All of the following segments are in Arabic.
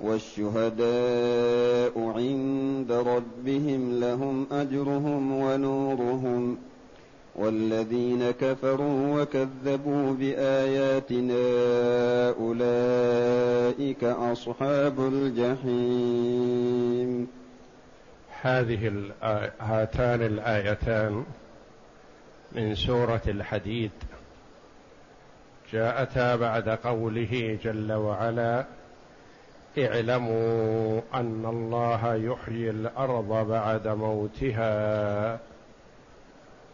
والشهداء عند ربهم لهم أجرهم ونورهم والذين كفروا وكذبوا بآياتنا أولئك أصحاب الجحيم. هذه هاتان الآيتان من سورة الحديد. جاءتا بعد قوله جل وعلا اعلموا أن الله يحيي الأرض بعد موتها.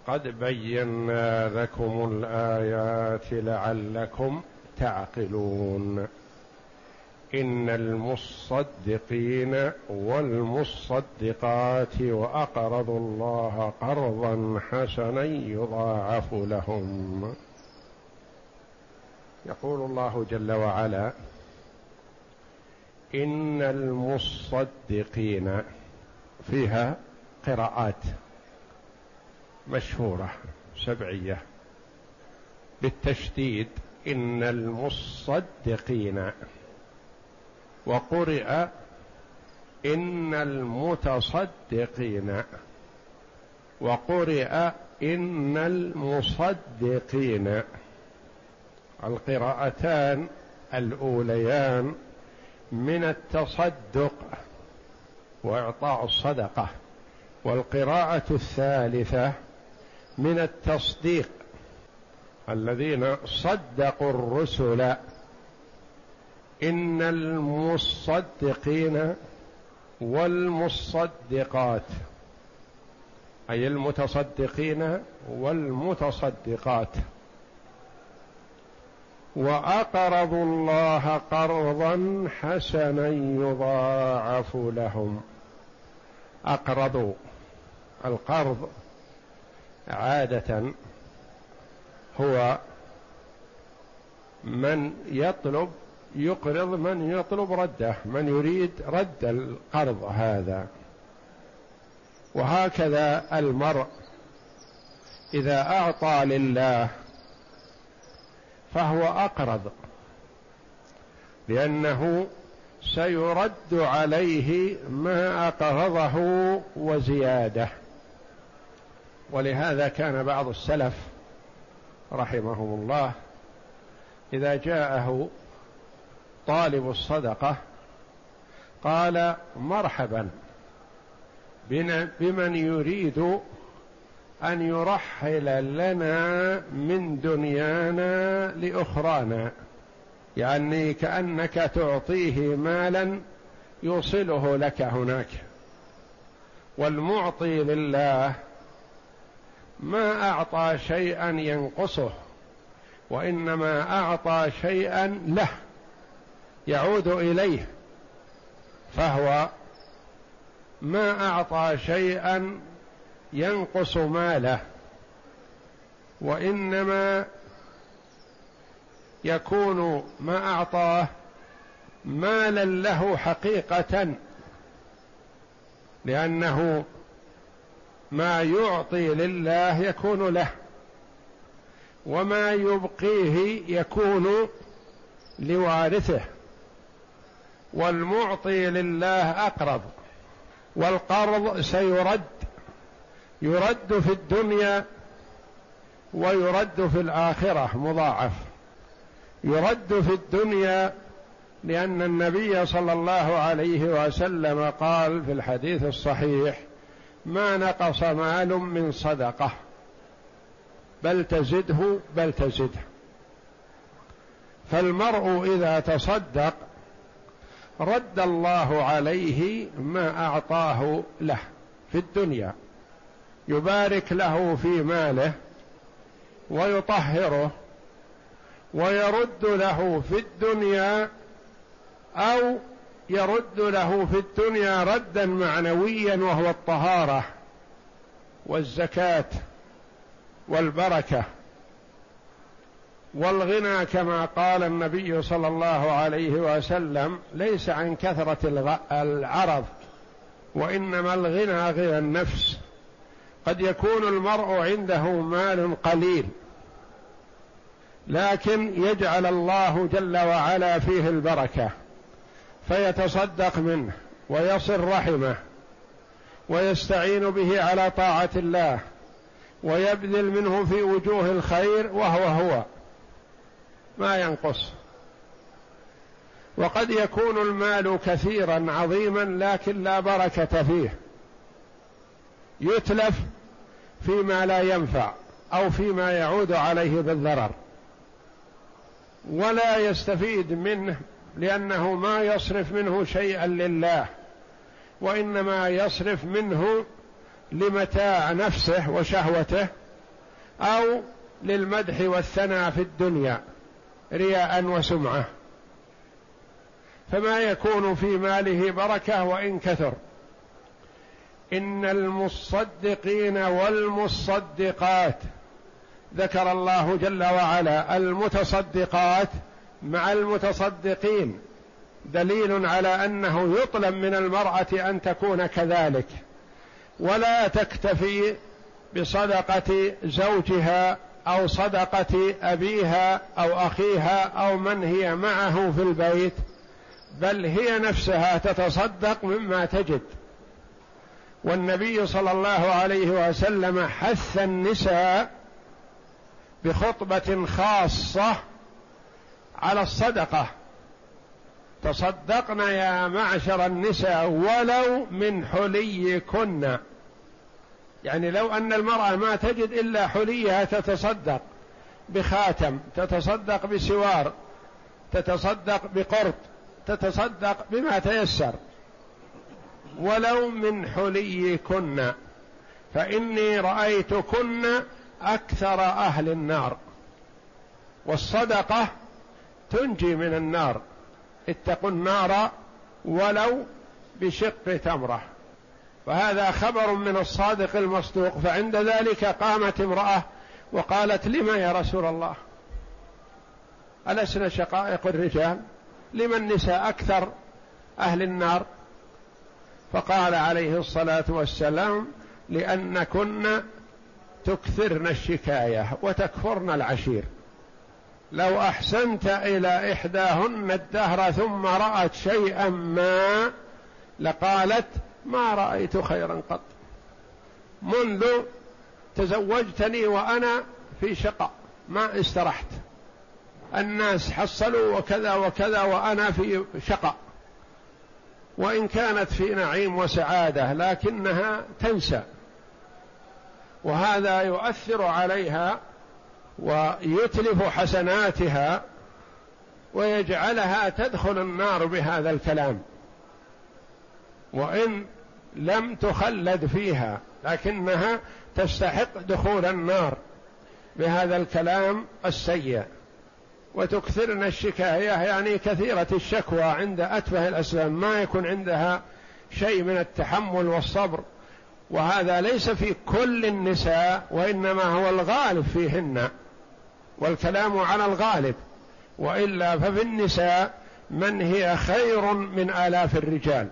قد بينا لكم الآيات لعلكم تعقلون. إن المصدقين والمصدقات وأقرضوا الله قرضا حسنا يضاعف لهم. يقول الله جل وعلا إن المصدقين فيها قراءات مشهورة سبعية. بالتشديد إن المصدقين وقرئ إن المتصدقين وقرئ إن المصدقين. القراءتان الأوليان من التصدق وإعطاء الصدقة والقراءة الثالثة من التصديق الذين صدقوا الرسل. إن المصدقين والمصدقات أي المتصدقين والمتصدقات. وأقرضوا الله قرضا حسنا يضاعف لهم. أقرضوا القرض عادة هو من يطلب يقرض من يطلب رده من يريد رد القرض هذا. وهكذا المرء إذا أعطى لله فهو اقرض لأنه سيرد عليه ما أقرضه وزيادة. ولهذا كان بعض السلف رحمهم الله إذا جاءه طالب الصدقة قال مرحبا بمن يريد أن يرحل لنا من دنيانا لأخرانا. يعني كأنك تعطيه مالا يوصله لك هناك. والمعطي لله ما أعطى شيئا ينقصه وإنما أعطى شيئا له يعود إليه فهو ما أعطى شيئا ينقص ماله وإنما يكون ما أعطاه مالا له حقيقه لأنه ما يعطي لله يكون له وما يبقيه يكون لوارثه والمعطي لله اقرض والقرض سيرد يرد في الدنيا ويرد في الآخرة مضاعف. يرد في الدنيا لأن النبي صلى الله عليه وسلم قال في الحديث الصحيح ما نقص مال من صدقة بل تزده بل تزده. فالمرء إذا تصدق رد الله عليه ما أعطاه له في الدنيا. يبارك له في ماله ويطهره ويرد له في الدنيا أو يرد له في الدنيا ردا معنويا وهو الطهارة والزكاة والبركة والغنى كما قال النبي صلى الله عليه وسلم ليس عن كثرة العرض وإنما الغنى غنى النفس قد يكون المرء عنده مال قليل لكن يجعل الله جل وعلا فيه البركة فيتصدق منه ويصل رحمه ويستعين به على طاعة الله ويبذل منه في وجوه الخير وهو هو ما ينقص. وقد يكون المال كثيرا عظيما لكن لا بركة فيه. يتلف فيما لا ينفع أو فيما يعود عليه بالضرر. ولا يستفيد منه لأنه ما يصرف منه شيئا لله وإنما يصرف منه لمتاع نفسه وشهوته أو للمدح والثناء في الدنيا رياء وسمعة. فما يكون في ماله بركة وإن كثر. إن المصدقين والمصدقات ذكر الله جل وعلا المتصدقات مع المتصدقين دليل على أنه يطلب من المرأة أن تكون كذلك. ولا تكتفي بصدقة زوجها أو صدقة أبيها أو أخيها أو من هي معه في البيت بل هي نفسها تتصدق مما تجد. والنبي صلى الله عليه وسلم حث النساء بخطبة خاصة على الصدقة. تصدقن يا معشر النساء ولو من حليكن. يعني لو أن المرأة ما تجد إلا حليها تتصدق بخاتم تتصدق بسوار تتصدق بقرط تتصدق بما تيسر. ولو من حليكن فإني رأيتكن أكثر أهل النار. والصدقة تنجي من النار. اتقوا النار ولو بشق تمرة. فهذا خبر من الصادق المصدوق فعند ذلك قامت امرأة وقالت لم يا رسول الله؟ ألسنا شقائق الرجال؟ لمن النساء أكثر أهل النار؟ فقال عليه الصلاة والسلام لأنكن تكثرن الشكاية وتكفرن العشير. لو أحسنت إلى إحداهن الدهر ثم رأت شيئا ما لقالت ما رأيت خيرا قط. منذ تزوجتني وأنا في شقاء ما استرحت. الناس حصلوا وكذا وكذا وأنا في شقاء وإن كانت في نعيم وسعادة لكنها تنسى. وهذا يؤثر عليها ويتلف حسناتها ويجعلها تدخل النار بهذا الكلام. وإن لم تخلد فيها لكنها تستحق دخول النار بهذا الكلام السيء. وتكثرن الشكاية يعني كثيرة الشكوى عند اتفه الاسباب ما يكون عندها شيء من التحمل والصبر. وهذا ليس في كل النساء وإنما هو الغالب فيهن. والكلام على الغالب. وإلا ففي النساء من هي خير من آلاف الرجال.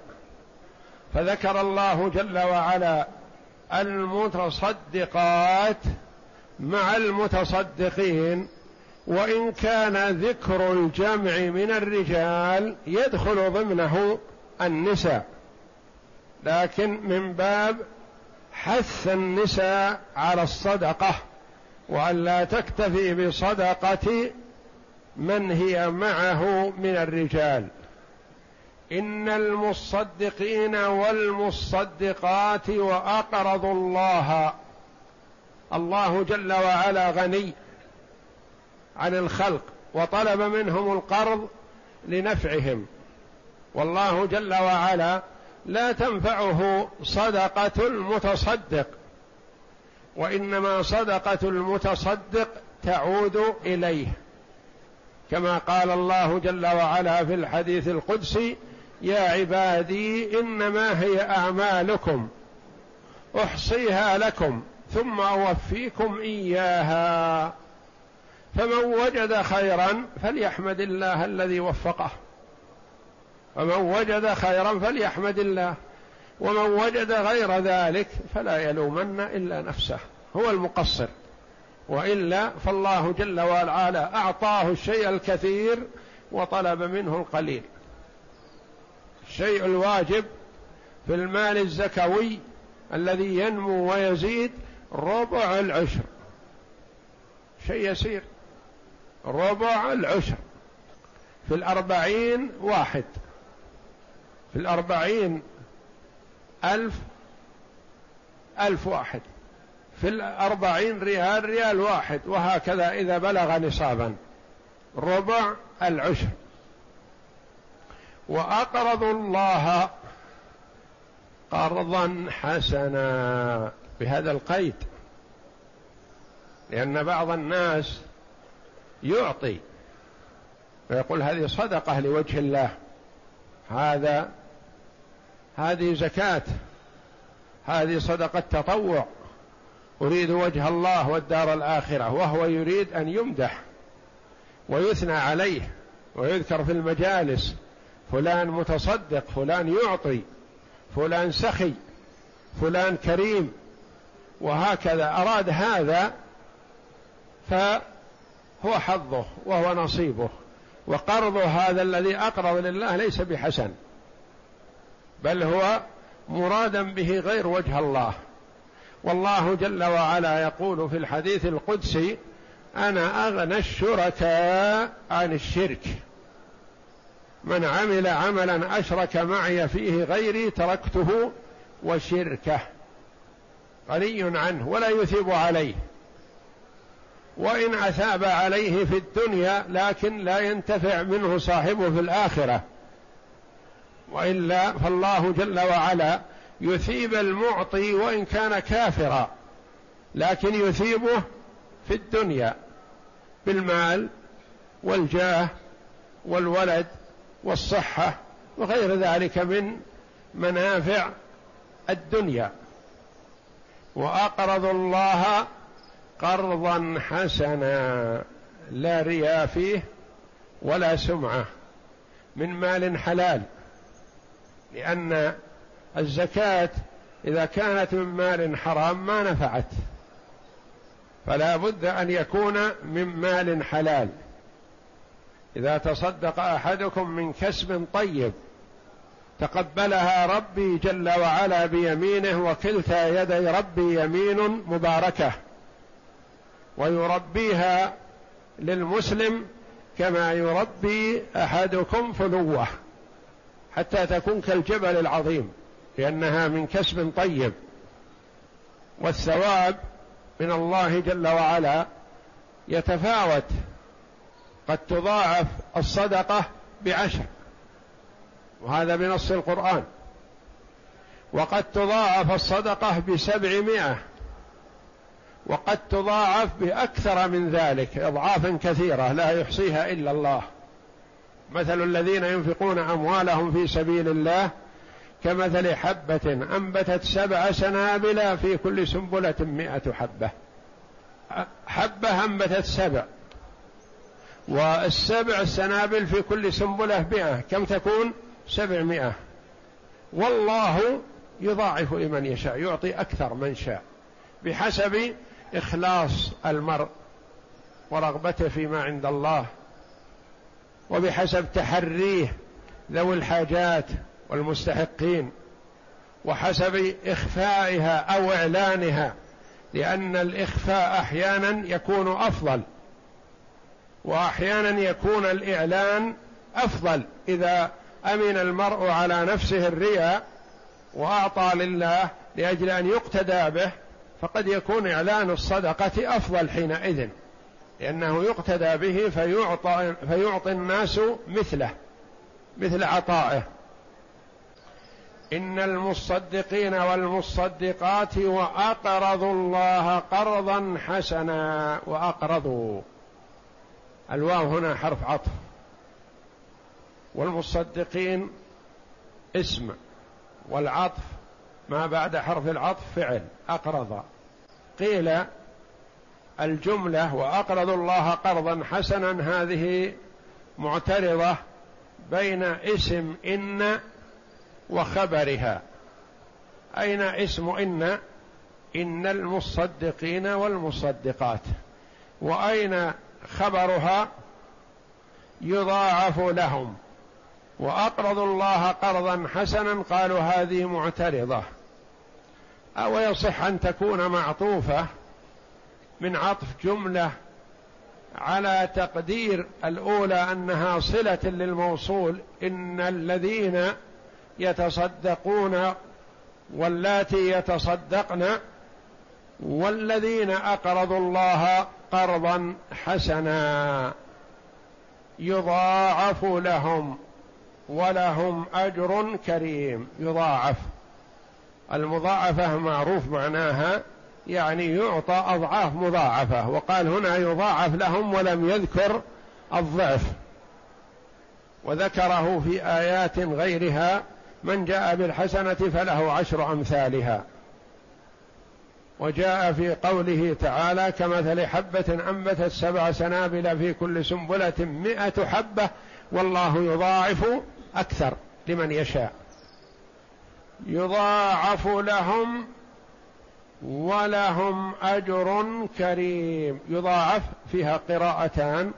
فذكر الله جل وعلا المتصدقات مع المتصدقين. وإن كان ذكر الجمع من الرجال يدخل ضمنه النساء. لكن من باب حث النساء على الصدقة وأن لا تكتفي بصدقة من هي معه من الرجال. إن المصدقين والمصدقات وأقرضوا الله. الله جل وعلا غني. عن الخلق وطلب منهم القرض لنفعهم. والله جل وعلا لا تنفعه صدقة المتصدق وإنما صدقة المتصدق تعود إليه. كما قال الله جل وعلا في الحديث القدسي يا عبادي إنما هي أعمالكم أحصيها لكم ثم أوفيكم إياها. فمن وجد خيرا فليحمد الله الذي وفقه. فمن وجد خيرا فليحمد الله. ومن وجد غير ذلك فلا يلومن إلا نفسه. هو المقصر. وإلا فالله جل وعلا أعطاه الشيء الكثير وطلب منه القليل. الشيء الواجب في المال الزكوي الذي ينمو ويزيد ربع العشر. شيء يسير. ربع العشر. في الأربعين واحد. في الأربعين ألف ألف واحد. في الأربعين ريال ريال واحد. وهكذا إذا بلغ نصابا. ربع العشر. وأقرضوا الله قرضا حسنا. بهذا القيد. لأن بعض الناس يعطي. ويقول هذه صدقة لوجه الله. هذا هذه زكاة. هذه صدقة تطوع. أريد وجه الله والدار الآخرة وهو يريد أن يمدح ويثنى عليه ويذكر في المجالس. فلان متصدق فلان يعطي فلان سخي فلان كريم وهكذا. أراد هذا فهو حظه وهو نصيبه. وقرض هذا الذي أقرض لله ليس بحسن بل هو مرادا به غير وجه الله. والله جل وعلا يقول في الحديث القدسي أنا أغنى الشركاء عن الشرك. من عمل عملا أشرك معي فيه غيري تركته وشركه. غني عنه ولا يثيب عليه. وإن أثاب عليه في الدنيا لكن لا ينتفع منه صاحبه في الآخرة. وإلا فالله جل وعلا يثيب المعطي وإن كان كافرا لكن يثيبه في الدنيا بالمال والجاه والولد والصحة وغير ذلك من منافع الدنيا. وأقرضوا الله قرضا حسنا لا رياء فيه ولا سمعة من مال حلال لأن الزكاة إذا كانت من مال حرام ما نفعت فلا بد أن يكون من مال حلال. إذا تصدق أحدكم من كسب طيب تقبلها ربي جل وعلا بيمينه وكلتا يدي ربي يمين مباركة. ويربيها للمسلم كما يربي أحدكم فلوة حتى تكون كالجبل العظيم لأنها من كسب طيب. والثواب من الله جل وعلا يتفاوت قد تضاعف الصدقة بعشر وهذا بنص القرآن. وقد تضاعف الصدقة بسبعمائة وقد تضاعف بأكثر من ذلك أضعافا كثيرة لا يحصيها إلا الله. مثل الذين ينفقون أموالهم في سبيل الله كمثل حبة أنبتت سبع سنابل في كل سنبلة مئة حبة. حبة أنبتت سبع والسبع سنابل في كل سنبلة مئة. كم تكون؟ سبعمائة. والله يضاعف لمن يشاء يعطي أكثر من شاء بحسب إخلاص المرء ورغبته فيما عند الله وبحسب تحريه ذوي الحاجات والمستحقين وحسب إخفائها أو إعلانها لأن الإخفاء أحيانا يكون أفضل وأحيانا يكون الإعلان أفضل. إذا أمن المرء على نفسه الرياء وأعطى لله لأجل أن يقتدى به فقد يكون إعلان الصدقة أفضل حينئذ لأنه يقتدى به فيعطى فيعطي الناس مثله مثل عطائه. إن المصدقين والمصدقات وأقرضوا الله قرضا حسنا وأقرضوا. الواو هنا حرف عطف. والمصدقين اسم والعطف ما بعد حرف العطف فعل أقرض. قيل الجملة وأقرض الله قرضا حسنا هذه معترضة بين اسم إن وخبرها. أين اسم إن؟ إن المصدقين والمصدقات. وأين خبرها؟ يضاعف لهم. وأقرضوا الله قرضا حسنا قالوا هذه معترضة. أو يصح أن تكون معطوفة من عطف جملة على تقدير الأولى أنها صلة للموصول إن الذين يتصدقون واللاتي يتصدقن والذين أقرضوا الله قرضا حسنا يضاعف لهم ولهم أجر كريم. يضاعف. المضاعفة معروف معناها يعني يعطى أضعاف مضاعفة وقال هنا يضاعف لهم ولم يذكر الضعف. وذكره في آيات غيرها من جاء بالحسنة فله عشر أمثالها. وجاء في قوله تعالى كمثل حبة أنبتت سبع سنابل في كل سنبلة مئة حبة والله يضاعف أكثر لمن يشاء. يضاعف لهم ولهم أجر كريم. يضاعف فيها قراءتان.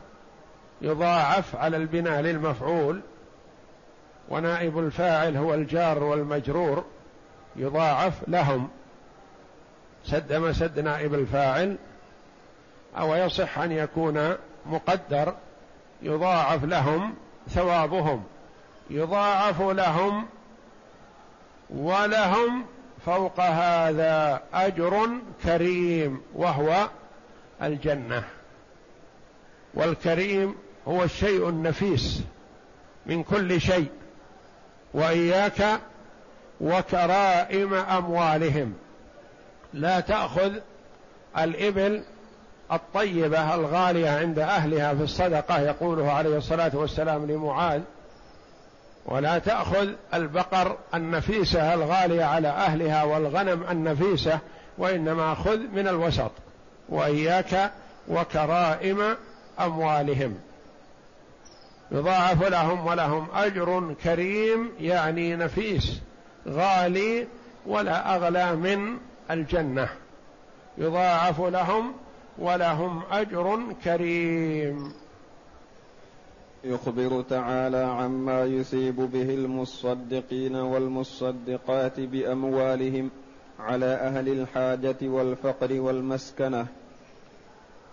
يضاعف على البناء للمفعول. ونائب الفاعل هو الجار والمجرور. يضاعف لهم. سد مسد نائب الفاعل. أو يصح أن يكون مقدر. يضاعف لهم ثوابهم. يضاعف لهم ولهم فوق هذا أجر كريم وهو الجنة. والكريم هو الشيء النفيس من كل شيء وإياك وكرائم أموالهم. لا تأخذ الإبل الطيبة الغالية عند أهلها في الصدقة يقوله عليه الصلاة والسلام لمعاذ ولا تأخذ البقر النفيسة الغالية على أهلها والغنم النفيسة وإنما خذ من الوسط وإياك وكرائم أموالهم. يضاعف لهم ولهم أجر كريم يعني نفيس غالي ولا أغلى من الجنة. يضاعف لهم ولهم أجر كريم. يخبر تعالى عما يثيب به المصدقين والمصدقات بأموالهم على أهل الحاجة والفقر والمسكنة.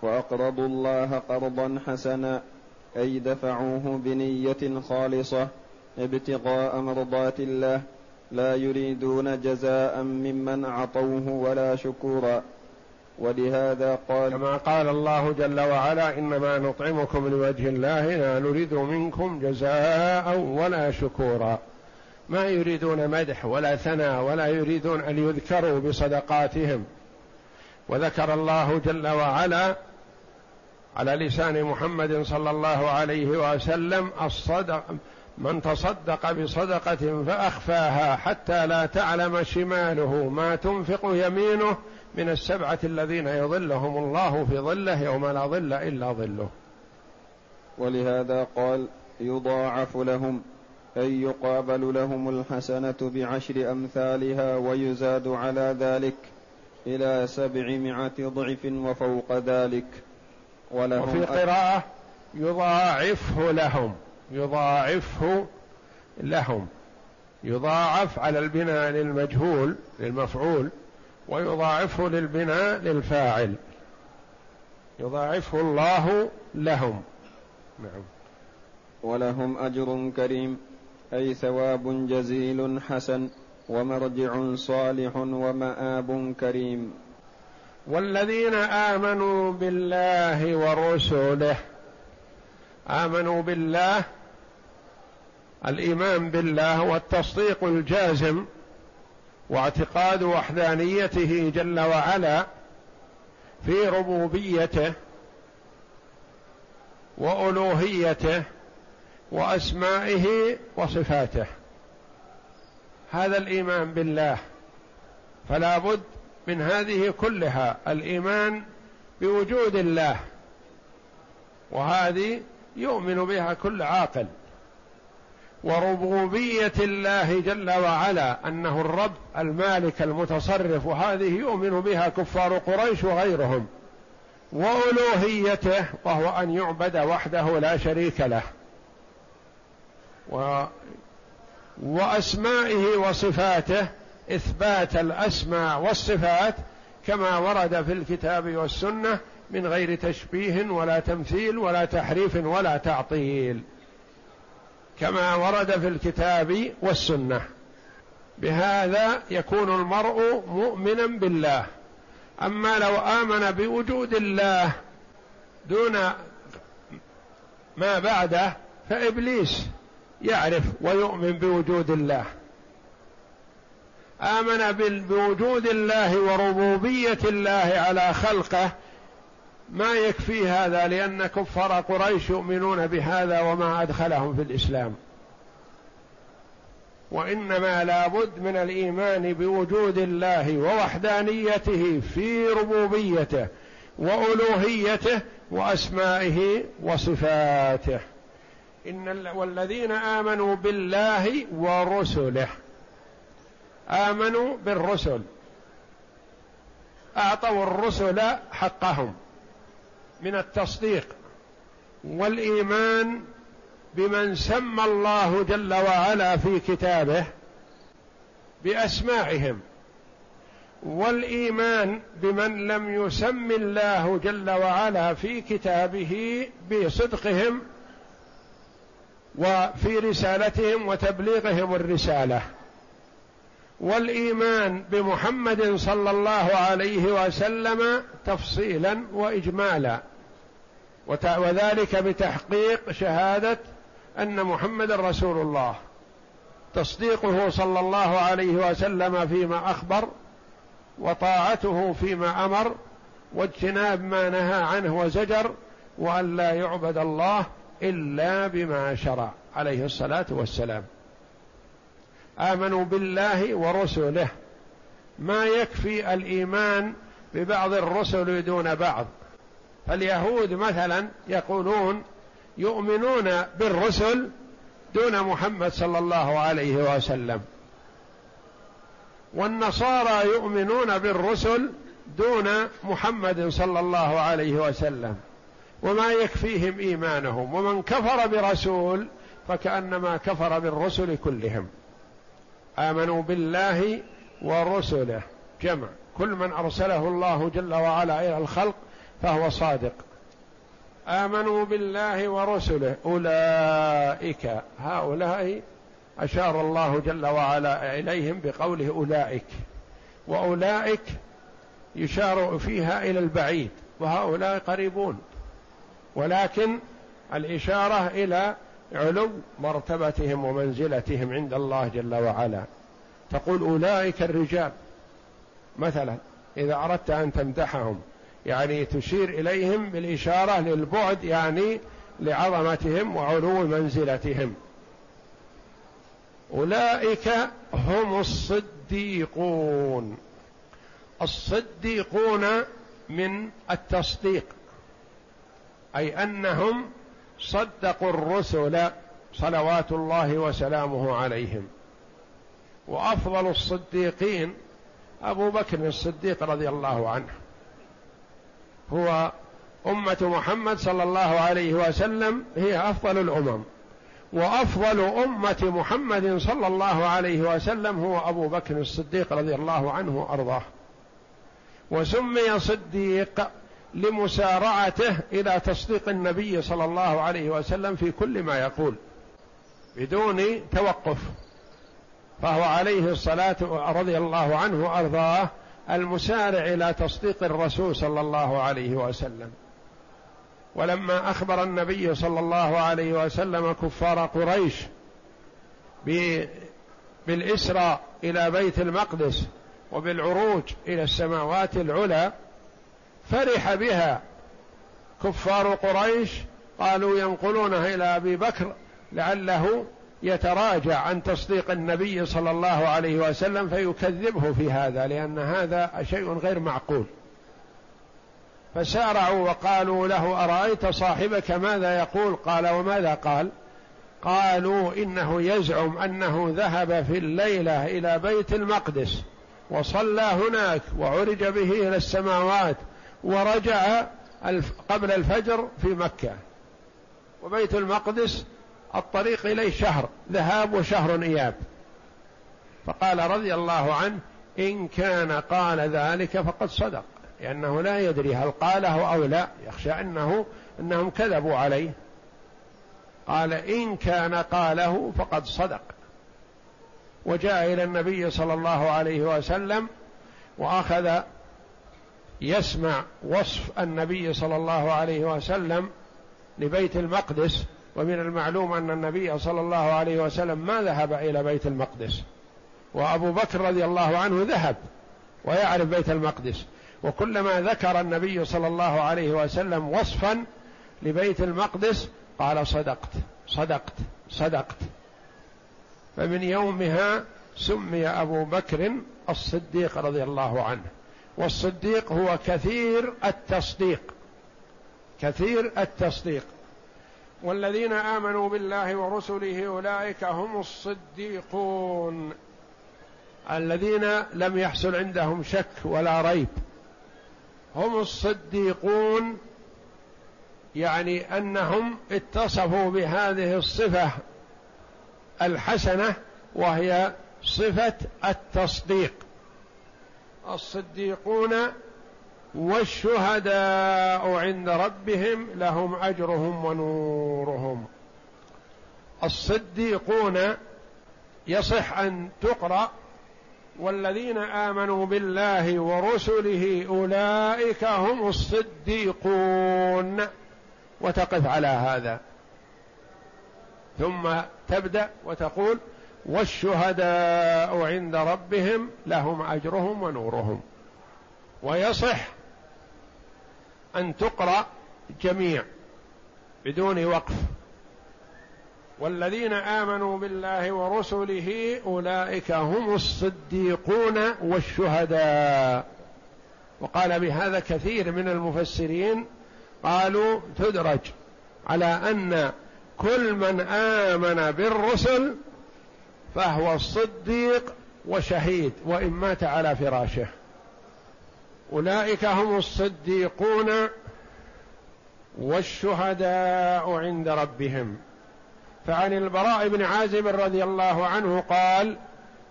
وأقرضوا الله قرضا حسنا أي دفعوه بنية خالصة ابتغاء مرضات الله لا يريدون جزاء ممن اعطوه ولا شكورا. ولهذا قال كما قال الله جل وعلا إنما نطعمكم لوجه الله لا نريد منكم جزاء ولا شكورا. ما يريدون مدح ولا ثناء ولا يريدون أن يذكروا بصدقاتهم. وذكر الله جل وعلا على لسان محمد صلى الله عليه وسلم الصدق من تصدق بصدقة فأخفاها حتى لا تعلم شماله ما تنفق يمينه من السبعة الذين يظلهم الله في ظله يوم لا ظل إلا ظله. ولهذا قال يضاعف لهم أي يقابل لهم الحسنة بعشر أمثالها ويزاد على ذلك إلى سبعمائة ضعف وفوق ذلك. ولهم وفي قراءة يضاعفه لهم يضاعفه لهم يضاعف على البناء للمجهول للمفعول ويضاعفه للبناء للفاعل. يضاعفه الله لهم. نعم. ولهم أجر كريم أي ثواب جزيل حسن ومرجع صالح ومآب كريم. والذين آمنوا بالله ورسله آمنوا بالله الإيمان بالله والتصديق الجازم واعتقاد وحدانيته جل وعلا في ربوبيته وألوهيته وأسمائه وصفاته. هذا الإيمان بالله. فلا بد من هذه كلها. الإيمان بوجود الله. وهذه يؤمن بها كل عاقل. وربوبية الله جل وعلا أنه الرب المالك المتصرف وهذه يؤمن بها كفار قريش وغيرهم وألوهيته وهو أن يعبد وحده لا شريك له و وأسمائه وصفاته إثبات الأسماء والصفات كما ورد في الكتاب والسنة من غير تشبيه ولا تمثيل ولا تحريف ولا تعطيل. كما ورد في الكتاب والسنة. بهذا يكون المرء مؤمنا بالله. أما لو آمن بوجود الله دون ما بعده فإبليس يعرف ويؤمن بوجود الله. آمن بوجود الله وربوبية الله على خلقه ما يكفي هذا لأن كفار قريش يؤمنون بهذا وما أدخلهم في الإسلام. وإنما لابد من الإيمان بوجود الله ووحدانيته في ربوبيته وألوهيته وأسمائه وصفاته. إن والذين آمنوا بالله ورسله. آمنوا بالرسل. أعطوا الرسل حقهم. من التصديق والإيمان بمن سمى الله جل وعلا في كتابه بأسمائهم والإيمان بمن لم يسم الله جل وعلا في كتابه بصدقهم وفي رسالتهم وتبليغهم الرسالة والإيمان بمحمد صلى الله عليه وسلم تفصيلا واجمالا. وذلك بتحقيق شهادة أن محمد رسول الله. تصديقه صلى الله عليه وسلم فيما أخبر وطاعته فيما أمر واجتناب ما نهى عنه وزجر وأن لا يعبد الله إلا بما شرع عليه الصلاة والسلام. آمنوا بالله ورسله. ما يكفي الإيمان ببعض الرسل دون بعض. فاليهود مثلا يقولون يؤمنون بالرسل دون محمد صلى الله عليه وسلم. والنصارى يؤمنون بالرسل دون محمد صلى الله عليه وسلم. وما يكفيهم إيمانهم. ومن كفر برسول فكأنما كفر بالرسل كلهم. آمنوا بالله ورسله. جمع. كل من أرسله الله جل وعلا إلى الخلق فهو صادق. آمنوا بالله ورسله. أولئك هؤلاء أشار الله جل وعلا إليهم بقوله أولئك. وأولئك يشار فيها إلى البعيد وهؤلاء قريبون. ولكن الإشارة إلى علو مرتبتهم ومنزلتهم عند الله جل وعلا. تقول أولئك الرجال. مثلا إذا أردت أن تمدحهم يعني تشير إليهم بالإشارة للبعد يعني لعظمتهم وعلو منزلتهم. أولئك هم الصديقون. الصديقون من التصديق. أي أنهم صدقوا الرسل صلوات الله وسلامه عليهم. وأفضل الصديقين أبو بكر الصديق رضي الله عنه. هو أمة محمد صلى الله عليه وسلم هي أفضل الأمم. وأفضل أمة محمد صلى الله عليه وسلم هو أبو بكر الصديق رضي الله عنه وأرضاه. وسمي صديق لمسارعته إلى تصديق النبي صلى الله عليه وسلم في كل ما يقول بدون توقف. فهو عليه الصلاة رضي الله عنه وأرضاه. المسارع إلى تصديق الرسول صلى الله عليه وسلم. ولما أخبر النبي صلى الله عليه وسلم كفار قريش بالإسراء إلى بيت المقدس وبالعروج إلى السماوات العلى فرح بها كفار قريش قالوا ينقلونها إلى أبي بكر لعله يتراجع عن تصديق النبي صلى الله عليه وسلم فيكذبه في هذا لأن هذا شيء غير معقول. فسارعوا وقالوا له أرأيت صاحبك ماذا يقول؟ قال وماذا قال؟ قالوا إنه يزعم أنه ذهب في الليلة إلى بيت المقدس وصلى هناك وعرج به إلى السماوات ورجع قبل الفجر في مكة. وبيت المقدس الطريق إليه شهر ذهاب وشهر إياب. فقال رضي الله عنه إن كان قال ذلك فقد صدق لأنه لا يدري هل قاله أو لا يخشى أنه أنهم كذبوا عليه. قال إن كان قاله فقد صدق. وجاء إلى النبي صلى الله عليه وسلم وأخذ يسمع وصف النبي صلى الله عليه وسلم لبيت المقدس ومن المعلوم أن النبي صلى الله عليه وسلم ما ذهب إلى بيت المقدس. وأبو بكر رضي الله عنه ذهب ويعرف بيت المقدس. وكلما ذكر النبي صلى الله عليه وسلم وصفا لبيت المقدس قال صدقت صدقت صدقت. فمن يومها سمي أبو بكر الصديق رضي الله عنه. والصديق هو كثير التصديق كثير التصديق. والذين آمنوا بالله ورسله أولئك هم الصديقون. الذين لم يحصل عندهم شك ولا ريب هم الصديقون يعني أنهم اتصفوا بهذه الصفة الحسنة وهي صفة التصديق. الصديقون والشهداء عند ربهم لهم أجرهم ونورهم. الصديقون يصح أن تقرأ والذين آمنوا بالله ورسله أولئك هم الصديقون. وتقف على هذا. ثم تبدأ وتقول والشهداء عند ربهم لهم أجرهم ونورهم. ويصح أن تقرأ جميع بدون وقف. والذين آمنوا بالله ورسله أولئك هم الصديقون والشهداء. وقال بهذا كثير من المفسرين قالوا تدرج على أن كل من آمن بالرسل فهو الصديق وشهيد وإن مات على فراشه. أولئك هم الصديقون والشهداء عند ربهم. فعن البراء بن عازب رضي الله عنه قال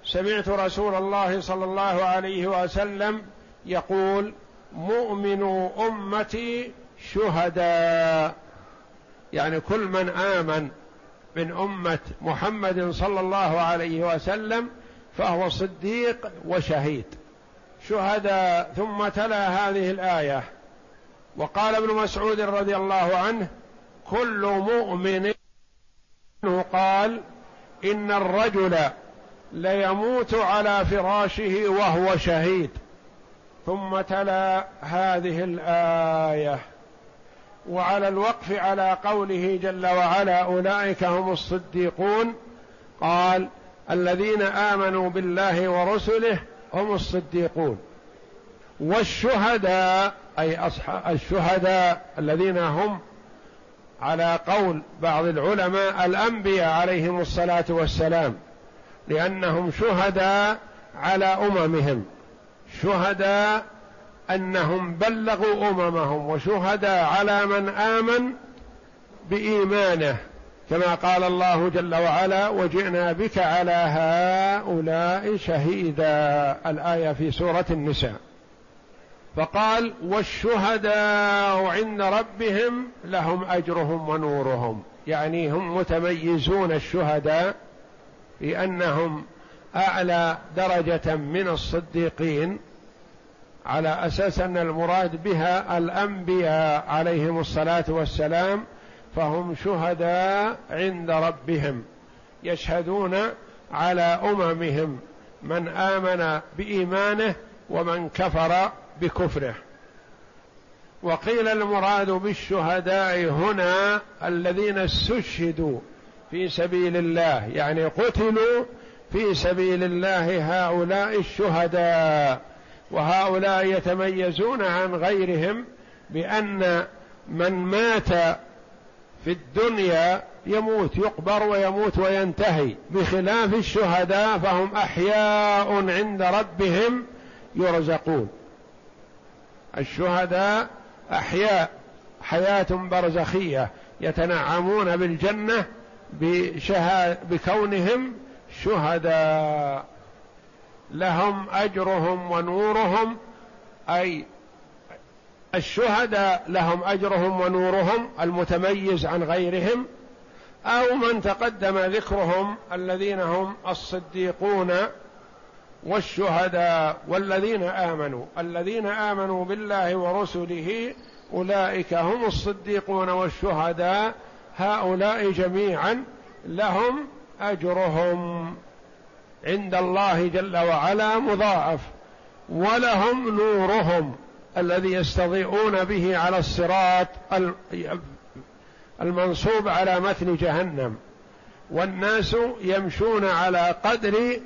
سمعت رسول الله صلى الله عليه وسلم يقول مؤمن أمتي شهداء. يعني كل من آمن من أمة محمد صلى الله عليه وسلم فهو صديق وشهيد. شهداء ثم تلا هذه الآية. وقال ابن مسعود رضي الله عنه كل مؤمن قال إن الرجل ليموت على فراشه وهو شهيد. ثم تلا هذه الآية. وعلى الوقف على قوله جل وعلا أولئك هم الصديقون قال الذين آمنوا بالله ورسله هم الصديقون. والشهداء أي اصحاب الشهداء الذين هم على قول بعض العلماء الأنبياء عليهم الصلاة والسلام لأنهم شهداء على أممهم. شهداء أنهم بلغوا أممهم وشهداء على من آمن بإيمانه. كما قال الله جل وعلا وجئنا بك على هؤلاء شهيدا. الآية في سورة النساء. فقال والشهداء عند ربهم لهم أجرهم ونورهم. يعني هم متميزون الشهداء بانهم أعلى درجة من الصديقين على أساس أن المراد بها الأنبياء عليهم الصلاة والسلام فهم شهداء عند ربهم يشهدون على أممهم من آمن بإيمانه ومن كفر بكفره. وقيل المراد بالشهداء هنا الذين استشهدوا في سبيل الله يعني قتلوا في سبيل الله هؤلاء الشهداء. وهؤلاء يتميزون عن غيرهم بأن من مات في الدنيا يموت يقبر ويموت وينتهي. بخلاف الشهداء فهم أحياء عند ربهم يرزقون. الشهداء أحياء حياة برزخية. يتنعمون بالجنة بشهاد بكونهم شهداء. لهم أجرهم ونورهم أي الشهداء لهم أجرهم ونورهم المتميز عن غيرهم أو من تقدم ذكرهم الذين هم الصديقون والشهداء والذين آمنوا. الذين آمنوا بالله ورسله أولئك هم الصديقون والشهداء هؤلاء جميعا لهم أجرهم عند الله جل وعلا مضاعف ولهم نورهم. الذي يستضيئون به على الصراط المنصوب على متن جهنم. والناس يمشون على قدر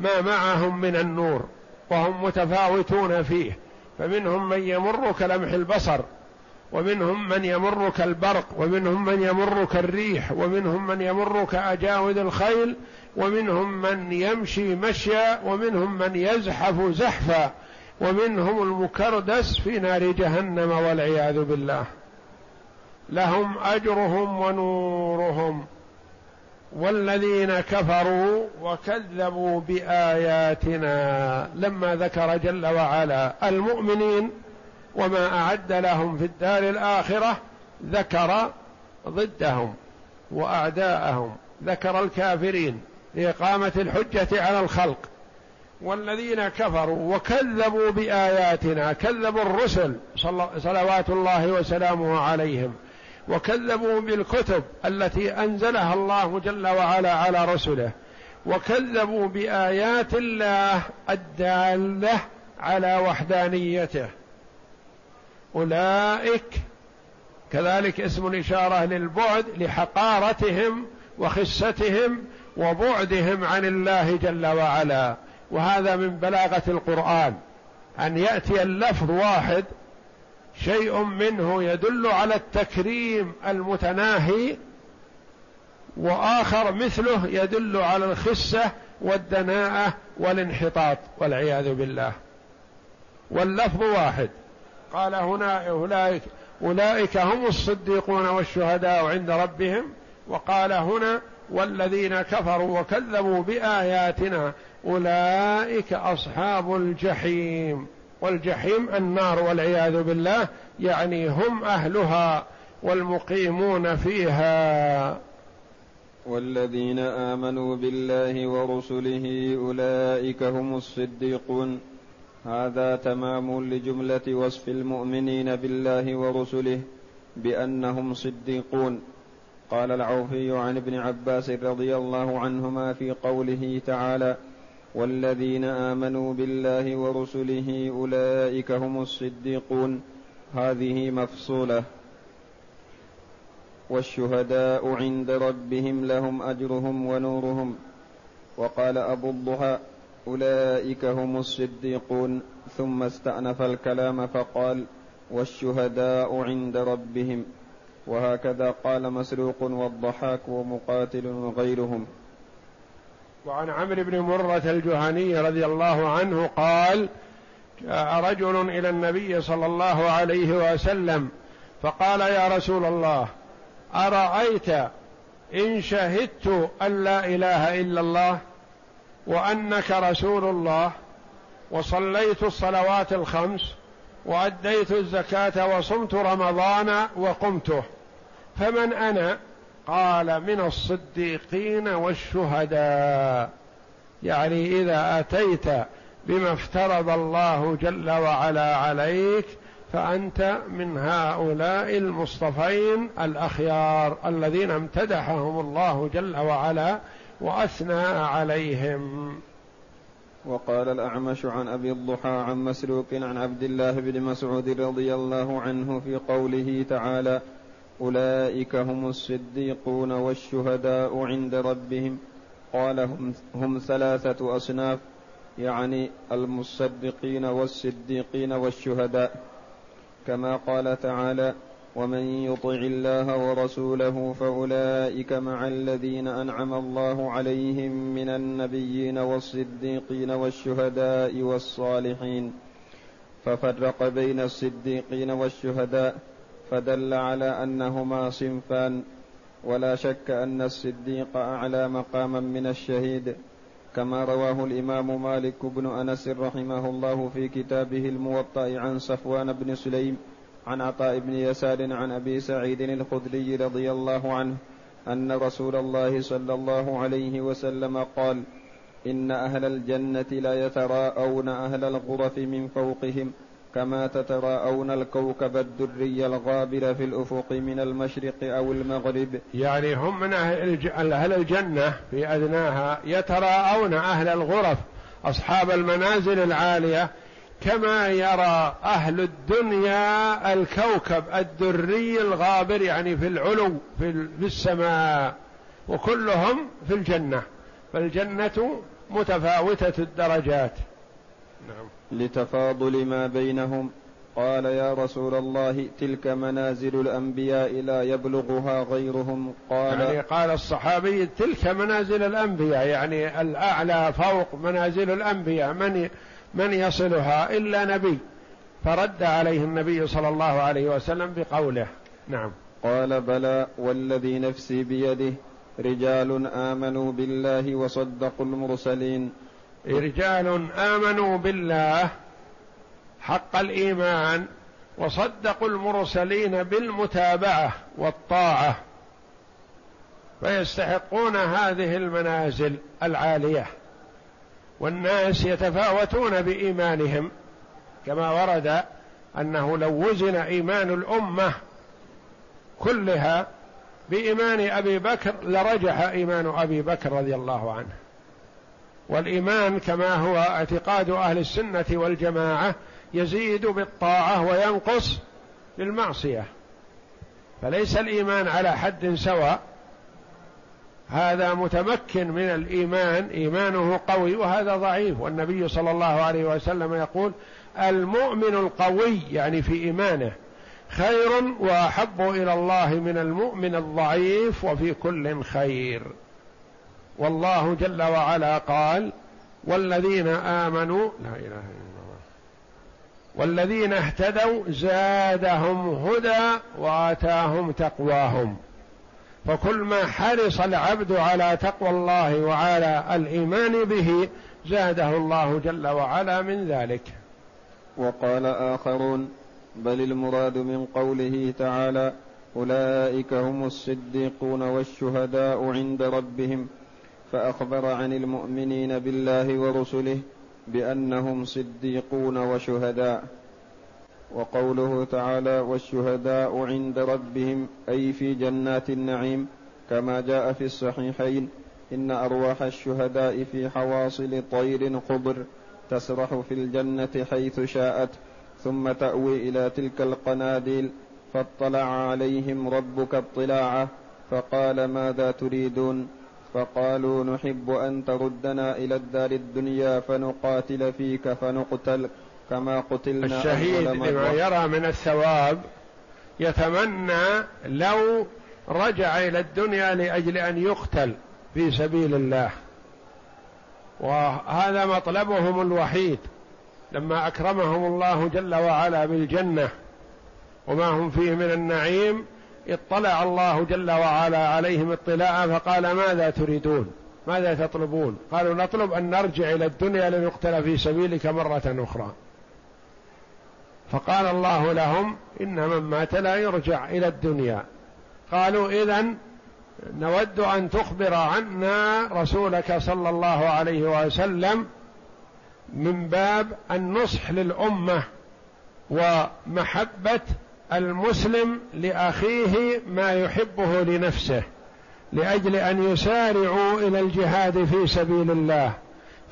ما معهم من النور وهم متفاوتون فيه. فمنهم من يمر كلمح البصر ومنهم من يمر كالبرق ومنهم من يمر كالريح ومنهم من يمر كأجاود الخيل ومنهم من يمشي مشيا ومنهم من يزحف زحفا. ومنهم المكردس في نار جهنم والعياذ بالله. لهم أجرهم ونورهم. والذين كفروا وكذبوا بآياتنا لما ذكر جل وعلا. المؤمنين وما أعد لهم في الدار الآخرة ذكر ضدهم وأعداءهم. ذكر الكافرين. لإقامة الحجة على الخلق. والذين كفروا وكذبوا بآياتنا كذبوا الرسل صلوات الله وسلامه عليهم وكذبوا بالكتب التي أنزلها الله جل وعلا على رسله وكذبوا بآيات الله الدالة على وحدانيته. أولئك كذلك اسم الإشارة للبعد لحقارتهم وخستهم وبعدهم عن الله جل وعلا. وهذا من بلاغة القرآن أن يأتي اللفظ واحد شيء منه يدل على التكريم المتناهي وآخر مثله يدل على الخسة والدناءة والانحطاط والعياذ بالله. واللفظ واحد. قال هنا اولئك أولئك هم الصديقون والشهداء عند ربهم وقال هنا والذين كفروا وكذبوا بآياتنا أولئك أصحاب الجحيم. والجحيم النار والعياذ بالله يعني هم أهلها والمقيمون فيها. والذين آمنوا بالله ورسله أولئك هم الصديقون. هذا تمام لجملة وصف المؤمنين بالله ورسله بأنهم صديقون. قال العوفي عن ابن عباس رضي الله عنهما في قوله تعالى والذين آمنوا بالله ورسله أولئك هم الصديقون هذه مفصولة. والشهداء عند ربهم لهم أجرهم ونورهم. وقال أبو الضحى أولئك هم الصديقون. ثم استأنف الكلام فقال والشهداء عند ربهم. وهكذا قال مسروق والضحاك ومقاتل وغيرهم وعن عمرو بن مرة الجهني رضي الله عنه قال جاء رجل إلى النبي صلى الله عليه وسلم فقال يا رسول الله أرأيت إن شهدت أن لا إله إلا الله وأنك رسول الله وصليت الصلوات الخمس وأديت الزكاة وصمت رمضان وقمته. فمن أنا؟ قال من الصديقين والشهداء. يعني إذا أتيت بما افترض الله جل وعلا عليك فأنت من هؤلاء المصطفين الأخيار الذين امتدحهم الله جل وعلا وأثنى عليهم. وقال الأعمش عن أبي الضحى عن مسروق عن عبد الله بن مسعود رضي الله عنه في قوله تعالى أولئك هم الصديقون والشهداء عند ربهم. قال هم, ثلاثة أصناف يعني المصدقين والصديقين والشهداء. كما قال تعالى ومن يطع الله ورسوله فأولئك مع الذين أنعم الله عليهم من النبيين والصديقين والشهداء والصالحين. ففرق بين الصديقين والشهداء. فدل على أنهما صنفان ولا شك أن الصديق أعلى مقاما من الشهيد كما رواه الإمام مالك بن أنس رحمه الله في كتابه الموطأ عن صفوان بن سليم عن عطاء بن يسار عن أبي سعيد الخدري رضي الله عنه أن رسول الله صلى الله عليه وسلم قال إن أهل الجنة لا يتراءون أهل الغرف من فوقهم كما تتراءون الكوكب الدري الغابر في الأفق من المشرق أو المغرب. يعني هم من أهل, الجنة في أدناها يتراءون أهل الغرف أصحاب المنازل العالية كما يرى أهل الدنيا الكوكب الدري الغابر يعني في العلو في السماء وكلهم في الجنة. فالجنة متفاوتة الدرجات. نعم. لتفاضل ما بينهم. قال يا رسول الله تلك منازل الأنبياء لا يبلغها غيرهم. قال يعني قال الصحابي تلك منازل الأنبياء يعني الأعلى فوق منازل الأنبياء. من من يصلها؟ إلا نبي. فرد عليه النبي صلى الله عليه وسلم بقوله. نعم. قال بلى والذي نفسي بيده رجال آمنوا بالله وصدقوا المرسلين. رجال آمنوا بالله حق الإيمان وصدقوا المرسلين بالمتابعة والطاعة فيستحقون هذه المنازل العالية والناس يتفاوتون بإيمانهم كما ورد أنه لو وزن إيمان الأمة كلها بإيمان أبي بكر لرجح إيمان أبي بكر رضي الله عنه. والإيمان كما هو اعتقاد أهل السنة والجماعة يزيد بالطاعة وينقص بالمعصية. فليس الإيمان على حد سواء. هذا متمكن من الإيمان إيمانه قوي وهذا ضعيف. والنبي صلى الله عليه وسلم يقول المؤمن القوي يعني في إيمانه خير وأحب إلى الله من المؤمن الضعيف وفي كل خير. والله جل وعلا قال والذين آمنوا لا إله إلا الله. والذين اهتدوا زادهم هدى وآتاهم تقواهم. فكل ما حرص العبد على تقوى الله وعلى الإيمان به زاده الله جل وعلا من ذلك. وقال آخرون بل المراد من قوله تعالى أولئك هم الصديقون والشهداء عند ربهم فأخبر عن المؤمنين بالله ورسله بأنهم صديقون وشهداء وقوله تعالى والشهداء عند ربهم أي في جنات النعيم كما جاء في الصحيحين إن أرواح الشهداء في حواصل طير خضر تسرح في الجنة حيث شاءت ثم تأوي إلى تلك القناديل فاطلع عليهم ربك اطلاعه فقال ماذا تريدون؟ فقالوا نحب أن تردنا إلى الدار الدنيا فنقاتل فيك فنقتل كما قتلنا الشهيد لما يرى من الثواب يتمنى لو رجع إلى الدنيا لأجل أن يقتل في سبيل الله. وهذا مطلبهم الوحيد. لما أكرمهم الله جل وعلا بالجنة وما هم فيه من النعيم اطلع الله جل وعلا عليهم اطلاعا فقال ماذا تريدون؟ ماذا تطلبون؟ قالوا نطلب أن نرجع إلى الدنيا لنقتل في سبيلك مرة أخرى. فقال الله لهم إن من مات لا يرجع إلى الدنيا. قالوا إذا نود أن تخبر عنا رسولك صلى الله عليه وسلم من باب النصح للأمة ومحبة المسلم لأخيه ما يحبه لنفسه لأجل أن يسارعوا إلى الجهاد في سبيل الله.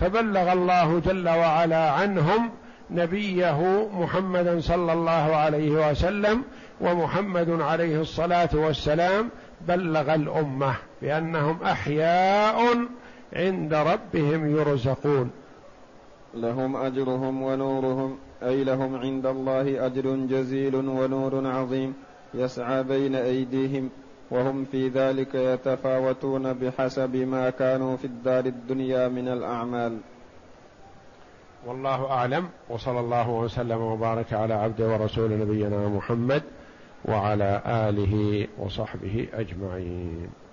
فبلغ الله جل وعلا عنهم نبيه محمدا صلى الله عليه وسلم ومحمد عليه الصلاة والسلام بلغ الأمة بأنهم أحياء عند ربهم يرزقون. لهم أجرهم ونورهم أي لهم عند الله أجر جزيل ونور عظيم يسعى بين أيديهم وهم في ذلك يتفاوتون بحسب ما كانوا في الدار الدنيا من الأعمال. والله أعلم وصلى الله وسلم وبارك على عبده ورسول نبينا محمد وعلى آله وصحبه أجمعين.